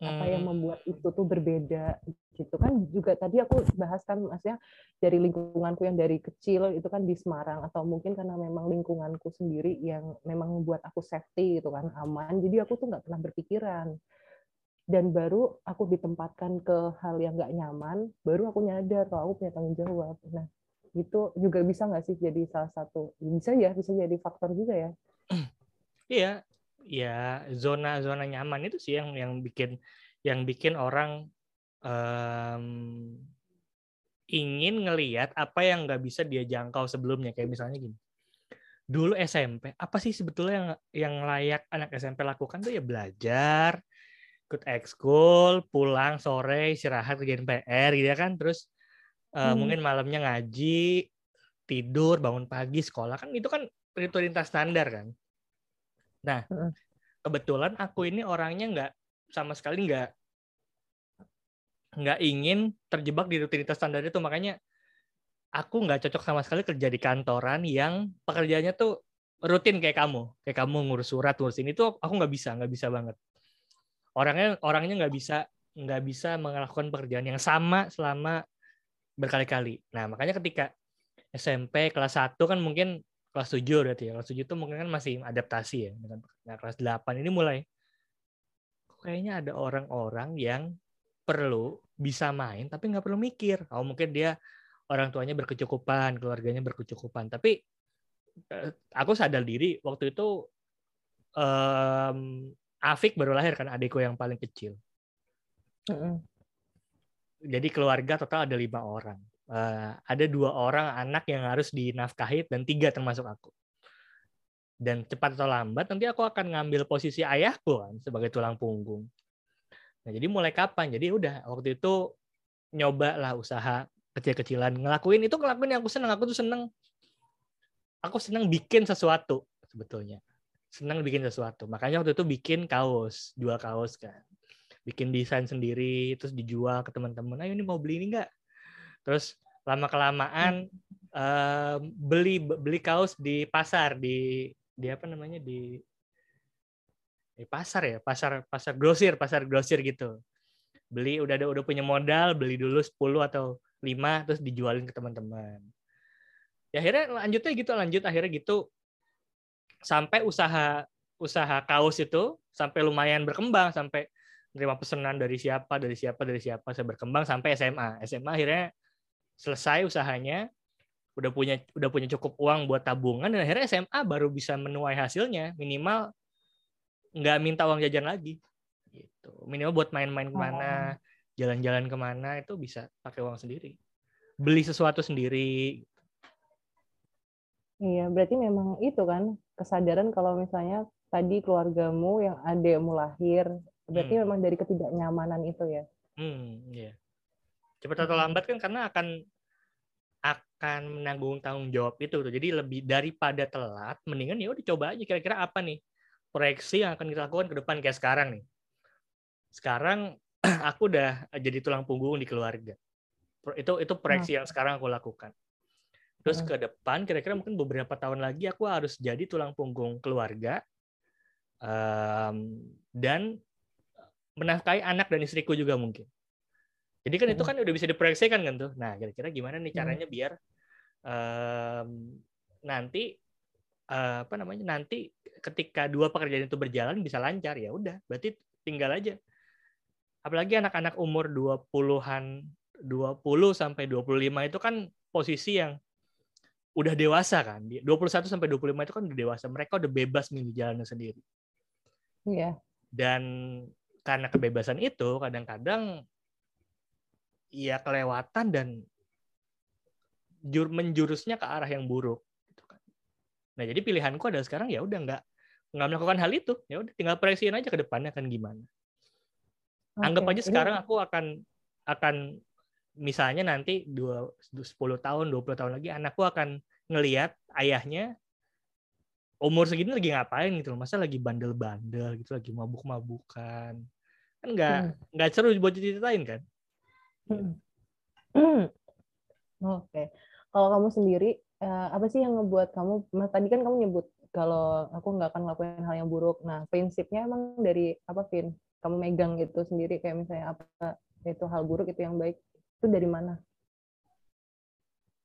Apa yang hmm. membuat itu tuh berbeda gitu? Kan juga tadi aku bahas kan maksudnya dari lingkunganku yang dari kecil itu kan di Semarang atau mungkin karena memang lingkunganku sendiri yang memang membuat aku safety gitu kan aman. Jadi aku tuh nggak pernah berpikiran dan baru aku ditempatkan ke hal yang nggak nyaman baru aku nyadar kalau aku punya tanggung jawab. Nah itu juga bisa nggak sih jadi salah satu bisa ya bisa jadi faktor juga ya? Iya ya zona zona nyaman itu sih yang yang bikin yang bikin orang um, ingin ngelihat apa yang nggak bisa dia jangkau sebelumnya. Kayak misalnya gini dulu SMP apa sih sebetulnya yang yang layak anak SMP lakukan tuh? Ya belajar ikut ekskul, pulang sore istirahat kerjain PR gitu ya kan, terus uh, hmm. mungkin malamnya ngaji, tidur, bangun pagi, sekolah. Kan itu kan rutinitas standar kan. Nah, kebetulan aku ini orangnya nggak sama sekali nggak nggak ingin terjebak di rutinitas standar itu. Makanya aku nggak cocok sama sekali kerja di kantoran yang pekerjaannya tuh rutin kayak kamu. Kayak kamu ngurus surat ngurus ini tuh aku nggak bisa nggak bisa banget orangnya orangnya nggak bisa nggak bisa melakukan pekerjaan yang sama selama berkali-kali. Nah makanya ketika SMP kelas 1 kan mungkin kelas 7 berarti ya. Kelas 7 itu mungkin kan masih adaptasi ya. Nah kelas 8 ini mulai kayaknya ada orang-orang yang perlu bisa main tapi nggak perlu mikir. Oh mungkin dia orang tuanya berkecukupan, keluarganya berkecukupan. Tapi eh, aku sadar diri waktu itu um, Afik baru lahir kan adikku yang paling kecil. Uh-uh. Jadi keluarga total ada lima orang. Uh, ada dua orang anak yang harus dinafkahi dan tiga termasuk aku. Dan cepat atau lambat nanti aku akan ngambil posisi ayahku kan sebagai tulang punggung. Nah jadi mulai kapan? Jadi udah waktu itu nyoba lah usaha kecil-kecilan ngelakuin itu ngelakuin yang aku seneng aku tuh seneng aku seneng bikin sesuatu sebetulnya senang bikin sesuatu. Makanya waktu itu bikin kaos, jual kaos kan. Bikin desain sendiri, terus dijual ke teman-teman. Ayo ini mau beli ini enggak? Terus lama kelamaan uh, beli beli kaos di pasar di di apa namanya di di pasar ya pasar pasar grosir pasar grosir gitu beli udah ada udah punya modal beli dulu 10 atau 5 terus dijualin ke teman-teman ya akhirnya lanjutnya gitu lanjut akhirnya gitu sampai usaha usaha kaos itu sampai lumayan berkembang sampai menerima pesanan dari siapa dari siapa dari siapa saya berkembang sampai SMA SMA akhirnya selesai usahanya udah punya udah punya cukup uang buat tabungan dan akhirnya SMA baru bisa menuai hasilnya. Minimal nggak minta uang jajan lagi gitu. Minimal buat main-main ke mana jalan-jalan ke mana itu bisa pakai uang sendiri. Beli sesuatu sendiri. Iya, berarti memang itu kan kesadaran kalau misalnya tadi keluargamu yang adekmu lahir, berarti hmm. memang dari ketidaknyamanan itu ya. Hmm, iya. Cepat atau lambat kan karena akan akan menanggung tanggung jawab itu tuh. Jadi lebih daripada telat, mendingan ya udah coba aja kira-kira apa nih proyeksi yang akan kita lakukan ke depan kayak sekarang nih. Sekarang aku udah jadi tulang punggung di keluarga. Itu itu proyeksi nah. yang sekarang aku lakukan Terus ke depan kira-kira mungkin beberapa tahun lagi aku harus jadi tulang punggung keluarga um, dan menafkahi anak dan istriku juga mungkin. Jadi kan itu kan udah bisa diproyeksikan kan tuh. Nah, kira-kira gimana nih caranya biar um, nanti uh, apa namanya? Nanti ketika dua pekerjaan itu berjalan bisa lancar ya udah, berarti tinggal aja. Apalagi anak-anak umur 20-an 20 sampai 25 itu kan posisi yang udah dewasa kan. 21 sampai 25 itu kan udah dewasa. Mereka udah bebas milih jalannya sendiri. Iya. Dan karena kebebasan itu kadang-kadang ya kelewatan dan jur menjurusnya ke arah yang buruk gitu kan. Nah, jadi pilihanku adalah sekarang ya udah nggak nggak melakukan hal itu. Ya udah tinggal proyeksiin aja ke depannya akan gimana. Okay. Anggap aja sekarang aku akan akan misalnya nanti dua 10 tahun, 20 tahun lagi anakku akan ngelihat ayahnya umur segini lagi ngapain gitu loh. Masa lagi bandel-bandel gitu, lagi mabuk-mabukan. Kan nggak hmm. nggak seru buat diceritain kan? Hmm. Hmm. Oke. Okay. Kalau kamu sendiri, uh, apa sih yang ngebuat kamu, mas, tadi kan kamu nyebut kalau aku nggak akan ngelakuin hal yang buruk. Nah, prinsipnya emang dari apa, Vin? Kamu megang gitu sendiri, kayak misalnya apa itu hal buruk, itu yang baik. Itu dari mana?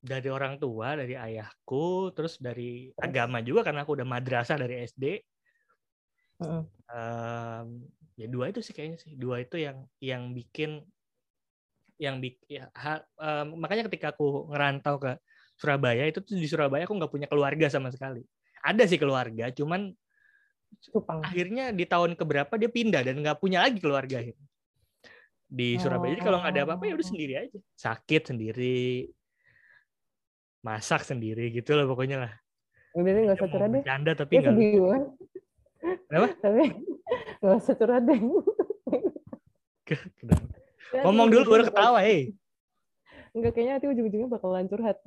dari orang tua, dari ayahku, terus dari agama juga karena aku udah madrasah dari SD. Uh. Um, ya dua itu sih kayaknya sih, dua itu yang yang bikin yang bikin ya, ha, um, makanya ketika aku ngerantau ke Surabaya itu tuh di Surabaya aku nggak punya keluarga sama sekali. Ada sih keluarga, cuman Supang. akhirnya di tahun keberapa dia pindah dan nggak punya lagi keluarga di Surabaya. Jadi kalau nggak ada apa-apa ya udah oh. sendiri aja. Sakit sendiri, masak sendiri gitu lah pokoknya lah. Udah nggak usah curhat deh. Canda tapi nggak. Kenapa? Tapi nggak usah curhat deh. Ngomong dulu baru ketawa, hei. Enggak kayaknya nanti ujung-ujungnya bakalan curhat.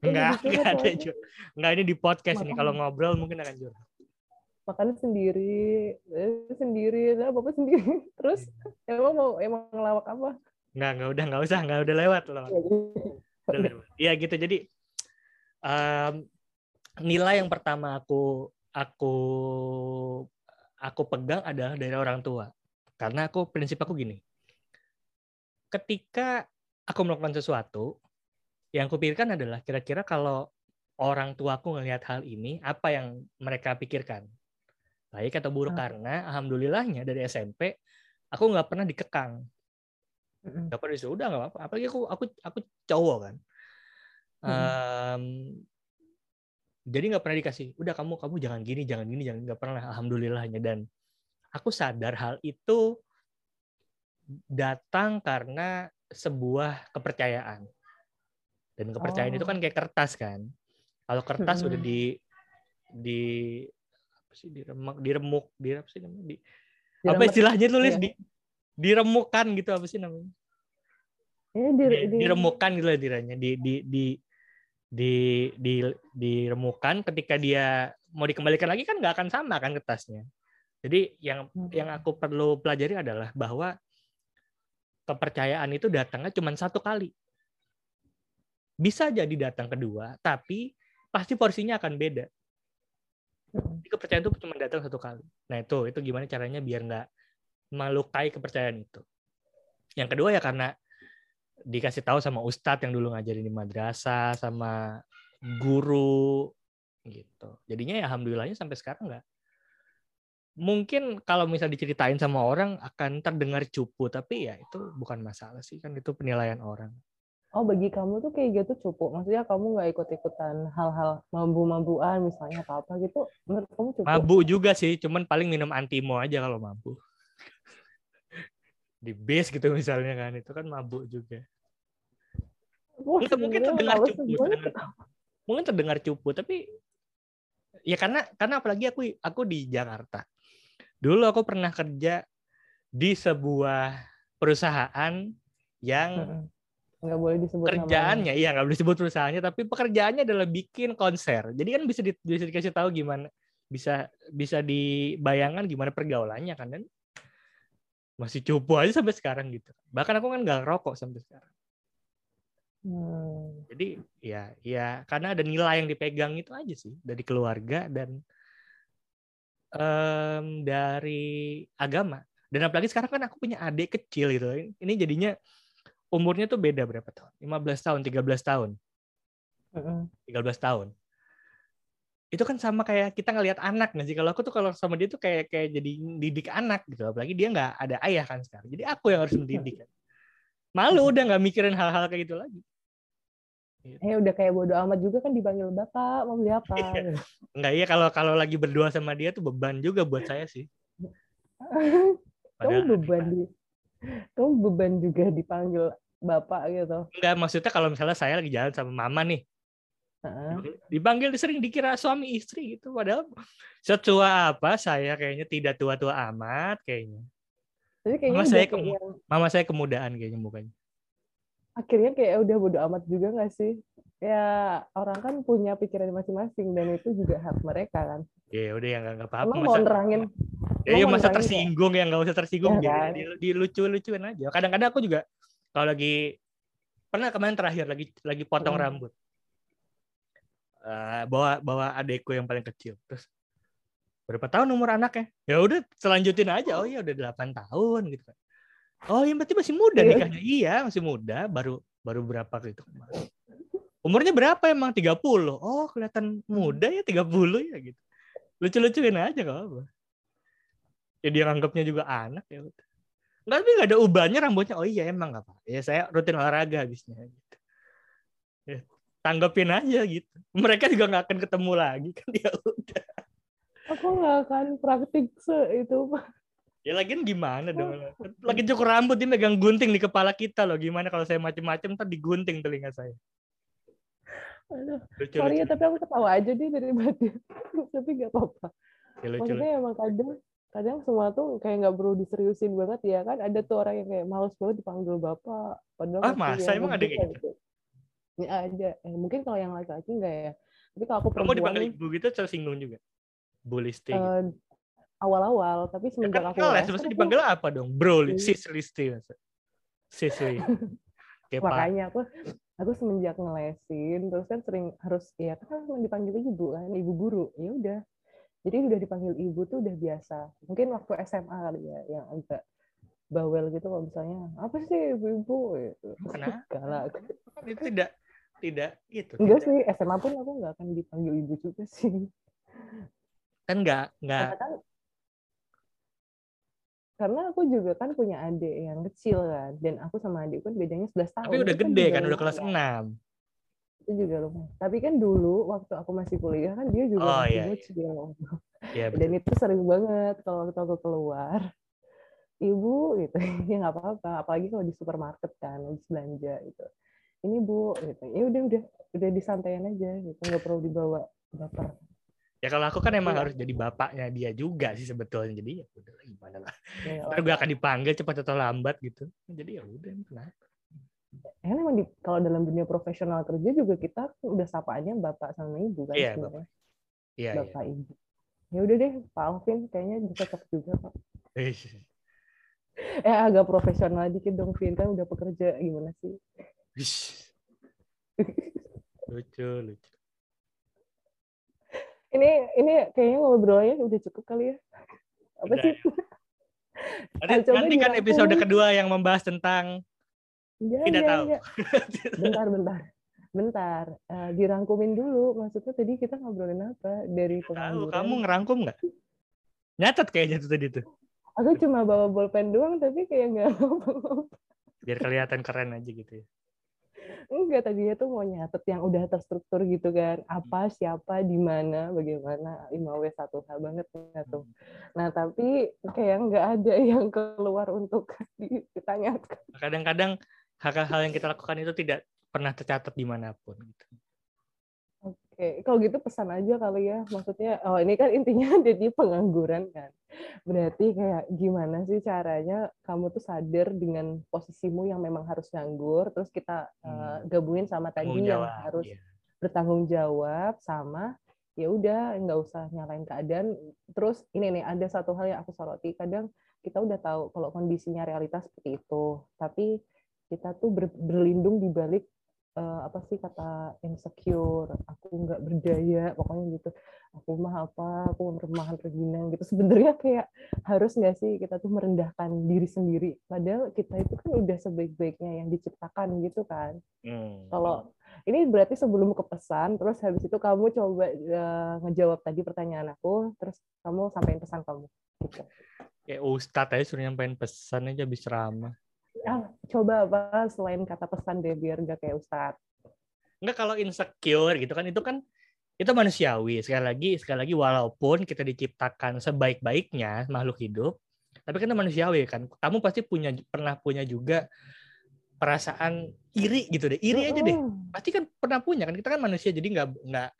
Enggak, enggak ada curhat. Enggak ini di podcast Makan. ini kalau ngobrol mungkin akan curhat. Makan sendiri, eh, sendiri, bapak sendiri. Terus iya. emang mau emang ngelawak apa? Enggak, enggak udah enggak usah, enggak udah lewat loh. Iya gitu. Jadi um, nilai yang pertama aku aku aku pegang adalah dari orang tua karena aku prinsip aku gini ketika aku melakukan sesuatu yang kupikirkan adalah kira-kira kalau orang tuaku ngelihat hal ini apa yang mereka pikirkan baik atau buruk hmm. karena alhamdulillahnya dari SMP aku nggak pernah dikekang. Nggak pernah disuruh udah nggak apa-apa. Apalagi aku aku aku cowok kan. Um, jadi nggak pernah dikasih udah kamu kamu jangan gini jangan gini jangan nggak pernah alhamdulillahnya. Dan aku sadar hal itu datang karena sebuah kepercayaan. Dan kepercayaan oh. itu kan kayak kertas kan. Kalau kertas hmm. udah di di sih diremak diremuk di apa sih namanya di apa istilahnya tulis iya. di diremukan gitu apa sih namanya ya, di, di, diremukan gitu lah diranya di di di di di diremukan ketika dia mau dikembalikan lagi kan nggak akan sama kan kertasnya. Jadi yang hmm. yang aku perlu pelajari adalah bahwa kepercayaan itu datangnya cuma satu kali. Bisa jadi datang kedua, tapi pasti porsinya akan beda. Hmm. Jadi kepercayaan itu cuma datang satu kali. Nah itu itu gimana caranya biar nggak melukai kepercayaan itu. Yang kedua ya karena dikasih tahu sama ustadz yang dulu ngajarin di madrasah sama guru gitu jadinya ya alhamdulillahnya sampai sekarang nggak mungkin kalau misal diceritain sama orang akan terdengar cupu tapi ya itu bukan masalah sih kan itu penilaian orang oh bagi kamu tuh kayak gitu cupu maksudnya kamu nggak ikut ikutan hal-hal mambu-mambuan misalnya apa apa gitu menurut kamu cupu mabuk juga sih cuman paling minum antimo aja kalau mampu di base gitu misalnya kan itu kan mabuk juga. Wah, mungkin terdengar cupu mungkin terdengar cupu tapi ya karena karena apalagi aku aku di Jakarta. Dulu aku pernah kerja di sebuah perusahaan yang nggak boleh disebut kerjaannya namanya. iya nggak boleh disebut perusahaannya tapi pekerjaannya adalah bikin konser jadi kan bisa di, bisa dikasih tahu gimana bisa bisa dibayangkan gimana pergaulannya kan dan masih cupu aja sampai sekarang gitu. Bahkan aku kan nggak rokok sampai sekarang. Hmm. Jadi ya ya karena ada nilai yang dipegang itu aja sih dari keluarga dan um, dari agama. Dan apalagi sekarang kan aku punya adik kecil gitu. Ini jadinya umurnya tuh beda berapa tahun? 15 tahun, 13 tahun. Mm-mm. 13 tahun. Itu kan sama kayak kita ngelihat anak nggak sih? Kalau aku tuh kalau sama dia tuh kayak kayak jadi didik anak gitu. Apalagi dia nggak ada ayah kan sekarang. Jadi aku yang harus mendidik. Kan. Malu udah nggak mikirin hal-hal kayak gitu lagi. Eh udah kayak bodo amat juga kan dipanggil bapak mau beli apa? Enggak iya kalau kalau lagi berdua sama dia tuh beban juga buat saya sih. kamu beban di, kamu beban juga dipanggil bapak gitu. enggak maksudnya kalau misalnya saya lagi jalan sama mama nih, dipanggil sering dikira suami istri gitu padahal setua apa saya kayaknya tidak tua-tua amat kayaknya. Tapi kayaknya Mama saya kayak kemu- yang- Mama saya kemudaan kayaknya mukanya. akhirnya kayak udah bodo amat juga nggak sih? Ya orang kan punya pikiran masing-masing dan itu juga hak mereka kan. Ya udah ya nggak apa-apa. Emang mau Masa, nerangin? ya, ya mau masa tersinggung ya nggak usah tersinggung Iya jadi kan? di- dilucu-lucuin aja. Kadang-kadang aku juga kalau lagi pernah kemarin terakhir lagi lagi potong Hmm. rambut. Eh, bawa bawa adekku yang paling kecil terus berapa tahun umur anaknya ya udah selanjutin aja oh iya udah 8 tahun gitu kan oh iya berarti masih muda Iya. nikahnya iya masih muda baru baru berapa gitu umurnya berapa emang? 30 oh kelihatan muda ya 30 ya gitu. Lucu-lucuin aja kok apa ya dia nganggapnya juga anak ya udah nggak tapi nggak ada ubahnya rambutnya. Oh iya emang nggak apa ya saya rutin olahraga habisnya gitu. Ya, tanggapin aja gitu. Mereka juga nggak akan ketemu lagi kan? Ya udah. Aku nggak akan praktik se itu Pak. ya lagian gimana dong? Lagi cukur rambut dia megang gunting di kepala kita loh. Gimana kalau saya macem-macem ntar digunting telinga saya Aduh, lucu sorry lucu, ya tapi aku ketawa aja deh dari batin. tapi nggak apa-apa. ya, lucu, lucu. Maksudnya emang kadang kadang semua tuh kayak nggak perlu diseriusin banget ya kan ada tuh orang yang kayak males banget dipanggil bapak padahal Ah, masa? yang Emang ada kayak gitu? ya ada eh, mungkin kalau yang laki-laki enggak ya tapi kalau aku kamu perempuan dipanggil nih, ibu gitu tersinggung juga bulisti gitu. eh, awal-awal tapi Ya semenjak kan aku les, mesti kan dipanggil apa dong? Bro, Iya. sis listi. Sis makanya aku aku semenjak ngelesin terus kan sering harus ya kan harus dipanggil ibu kan ibu guru ya udah jadi udah dipanggil ibu tuh udah biasa mungkin waktu SMA kali ya yang agak bawel gitu kalau misalnya apa sih ibu-ibu gitu. Kenapa? galak Kan itu tidak tidak gitu. enggak tidak- sih SMA pun aku nggak akan dipanggil ibu juga sih Kan enggak enggak karena kan karena aku juga kan punya adik yang kecil kan dan aku sama adik kan bedanya 11 tahun tapi udah Itu gede kan udah kelas lumayan. 6. itu juga lumayan. Tapi kan dulu waktu aku masih kuliah kan dia juga Oh, masih iya, iya. bocil. Iya Dan itu sering banget kalau waktu aku keluar. Ibu gitu, ya nggak apa-apa. Apalagi kalau di supermarket kan, habis belanja gitu. Ini bu, gitu. Ya udah udah udah disantaiin aja gitu, nggak perlu dibawa baper. Ya kalau aku kan emang Iya. harus jadi bapaknya dia juga sih sebetulnya. Jadi ya udah lah, gimana lah. Ya, Ntar gue akan dipanggil cepat atau lambat gitu. Jadi ya udah kenapa. Ya kan emang di, kalau dalam dunia profesional kerja juga kita udah sapaannya bapak sama ibu kan Iya, sebenarnya. Iya iya. Bapak ibu. Ya udah deh, Pak Alvin kayaknya cocok juga Pak. Eh, agak profesional dikit dong Vin kan udah pekerja gimana sih? Lucu lucu. Ini ini kayaknya ngobrolnya udah cukup kali ya. Apa Udah, sih? Nanti, Ah, coba nanti kan episode kedua yang membahas tentang Enggak, Tidak enggak, tahu. enggak. Bentar, bentar. Bentar. Eh, dirangkumin dulu. Maksudnya tadi kita ngobrolin apa? Dari tahu pengangguran. kamu ngerangkum nggak? Nyatet kayaknya tuh tadi tuh. Aku cuma bawa bolpen doang tapi kayak nggak. Biar kelihatan keren aja gitu ya. Enggak, tadinya tuh mau nyatet yang udah terstruktur gitu kan. Apa, siapa, di mana, bagaimana. 5W1H banget ya tuh. Nah, tapi kayak nggak ada yang keluar untuk ditanyakan. Kadang-kadang hal-hal yang kita lakukan itu tidak pernah tercatat di mana pun. Gitu. Oke, kalau gitu pesan aja kali ya. Maksudnya, oh ini kan intinya jadi pengangguran kan. Berarti kayak gimana sih caranya kamu tuh sadar dengan posisimu yang memang harus nganggur, terus kita eh, Hmm. gabungin sama tadi yang harus iya. bertanggung jawab sama ya udah nggak usah nyalain keadaan. Terus ini nih ada satu hal yang aku soroti. Kadang kita udah tahu kalau kondisinya realitas seperti itu, tapi kita tuh ber- berlindung di balik uh, apa sih kata insecure, aku nggak berdaya, pokoknya gitu. Aku mah apa, aku remahan terginang gitu. Sebenarnya kayak harus nggak sih kita tuh merendahkan diri sendiri. Padahal kita itu kan udah sebaik-baiknya yang diciptakan gitu kan. Hmm. Kalau ini berarti sebelum ke pesan, terus habis itu kamu coba uh, ngejawab tadi pertanyaan aku, terus kamu sampaikan pesan kamu. Gitu. Kayak Ustadz aja suruh nyampein pesan aja bisa ramah ah, coba apa selain kata pesan deh biar gak kayak Ustadz. Enggak kalau insecure gitu kan itu kan itu manusiawi. Sekali lagi sekali lagi walaupun kita diciptakan sebaik-baiknya makhluk hidup tapi kan itu manusiawi kan. Kamu pasti punya pernah punya juga perasaan iri gitu deh. Iri aja deh. Pasti kan pernah punya kan. Kita kan manusia jadi nggak nggak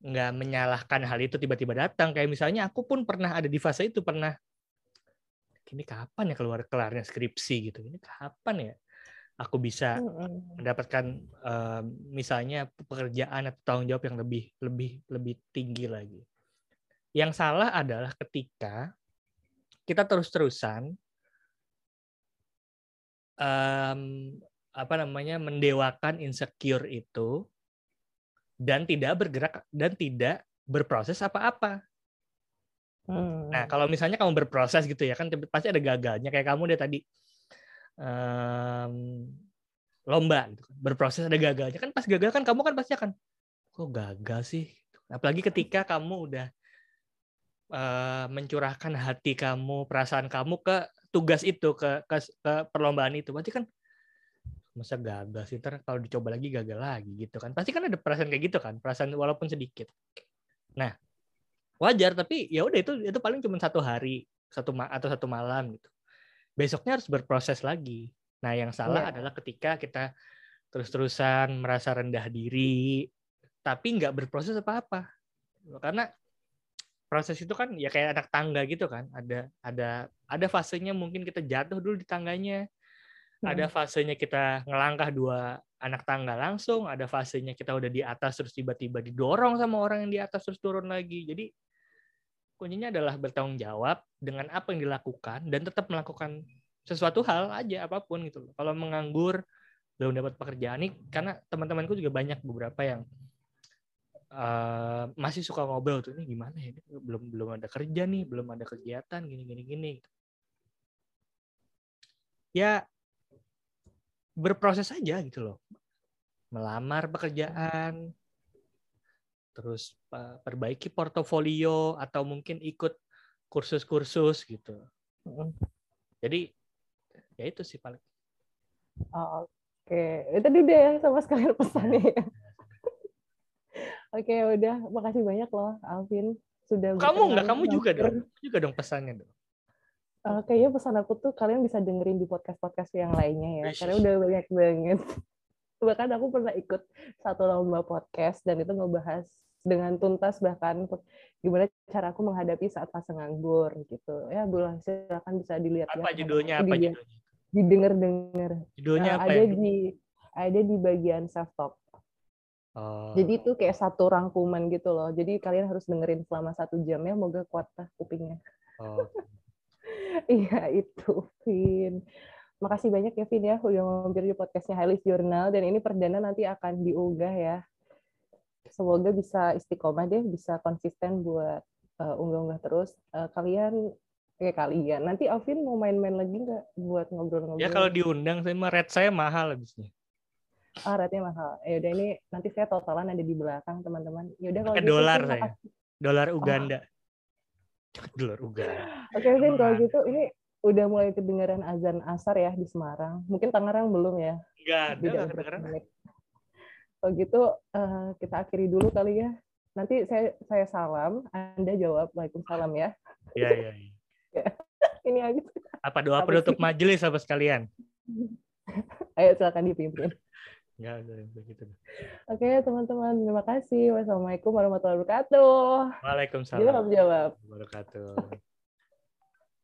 nggak menyalahkan hal itu tiba-tiba datang. Kayak misalnya aku pun pernah ada di fase itu pernah ini kapan ya keluar kelarnya skripsi? gitu. Ini kapan ya aku bisa mendapatkan uh, misalnya pekerjaan atau tanggung jawab yang lebih lebih lebih tinggi lagi? Yang salah adalah ketika kita terus-terusan um, apa namanya mendewakan insecure itu dan tidak bergerak dan tidak berproses apa-apa Hmm. Nah, kalau misalnya kamu berproses gitu ya kan pasti ada gagalnya kayak kamu deh tadi um, lomba gitu kan. Berproses ada gagalnya kan pas gagal kan kamu kan pasti akan kok gagal sih. Apalagi ketika kamu udah uh, mencurahkan hati kamu, perasaan kamu ke tugas itu, ke ke, ke perlombaan itu. Berarti kan masa gagal sih ntar kalau dicoba lagi gagal lagi gitu kan pasti kan ada perasaan kayak gitu kan perasaan walaupun sedikit nah wajar tapi ya udah itu itu paling cuma satu hari satu ma atau satu malam gitu. Besoknya harus berproses lagi. Nah yang salah yeah. adalah ketika kita terus-terusan merasa rendah diri tapi nggak berproses apa-apa. Karena proses itu kan ya kayak anak tangga gitu kan. Ada ada ada fasenya mungkin kita jatuh dulu di tangganya. Ada hmm. fasenya kita ngelangkah dua anak tangga langsung. Ada fasenya kita udah di atas terus tiba-tiba didorong sama orang yang di atas terus turun lagi. Jadi kuncinya adalah bertanggung jawab dengan apa yang dilakukan dan tetap melakukan sesuatu hal aja apa pun gitu Kalau menganggur belum dapat pekerjaan nih karena teman-temanku juga banyak beberapa yang uh, masih suka ngobrol tuh ini gimana ya? Belum belum ada kerja nih belum ada kegiatan gini gini gini. Ya berproses aja gitu loh. Melamar pekerjaan terus perbaiki portofolio atau mungkin ikut kursus-kursus gitu. Jadi ya itu sih paling. Oh, Oke, itu udah ya sama sekalian pesannya ya. Oke, udah. Makasih banyak loh, Alvin. Sudah Kamu enggak, kamu juga dong. Juga dong pesannya dong. Uh, kayaknya pesan aku tuh kalian bisa dengerin di podcast-podcast yang lainnya ya. Karena udah banyak banget. Bahkan aku pernah ikut satu lomba podcast dan itu ngebahas dengan tuntas bahkan gimana cara aku menghadapi saat fase nganggur gitu. Ya boleh silakan bisa dilihat apa ya, judulnya apa judulnya? didengar. Dengar judulnya uh, apa ada ya? di ada di bagian self talk oh. jadi itu kayak satu rangkuman gitu loh. Jadi kalian harus dengerin selama satu jam ya moga kuat lah kupingnya. Oh. iya itu Vin makasih banyak ya Vin ya udah mampir di podcastnya Highlight Journal dan ini perdana nanti akan diunggah ya semoga bisa istiqomah deh, bisa konsisten buat uh, unggah-unggah terus. Uh, kalian kayak kalian. Nanti Alvin mau main-main lagi nggak buat ngobrol-ngobrol? Ya kalau diundang saya mah red saya mahal habisnya. Ah, rate mahal. Ya udah ini nanti saya totalan ada di belakang teman-teman. Ya udah kalau gitu, dolar saya. Dolar Uganda. Oh. dolar Uganda. Oke, okay, Vin, kalau gitu ini udah mulai kedengaran azan asar ya di Semarang. Mungkin Tangerang belum ya? Enggak ada, kedengaran. Kalau gitu uh, kita akhiri dulu kali ya. Nanti saya saya salam, Anda jawab Waalaikumsalam ya. Iya, iya, iya. Ini habis. Apa doa penutup majelis apa sekalian? Ayo silakan dipimpin. Enggak begitu. Oke, teman-teman, terima kasih. Wassalamualaikum warahmatullahi wabarakatuh. Waalaikumsalam. Jawab, jawab. Wabarakatuh.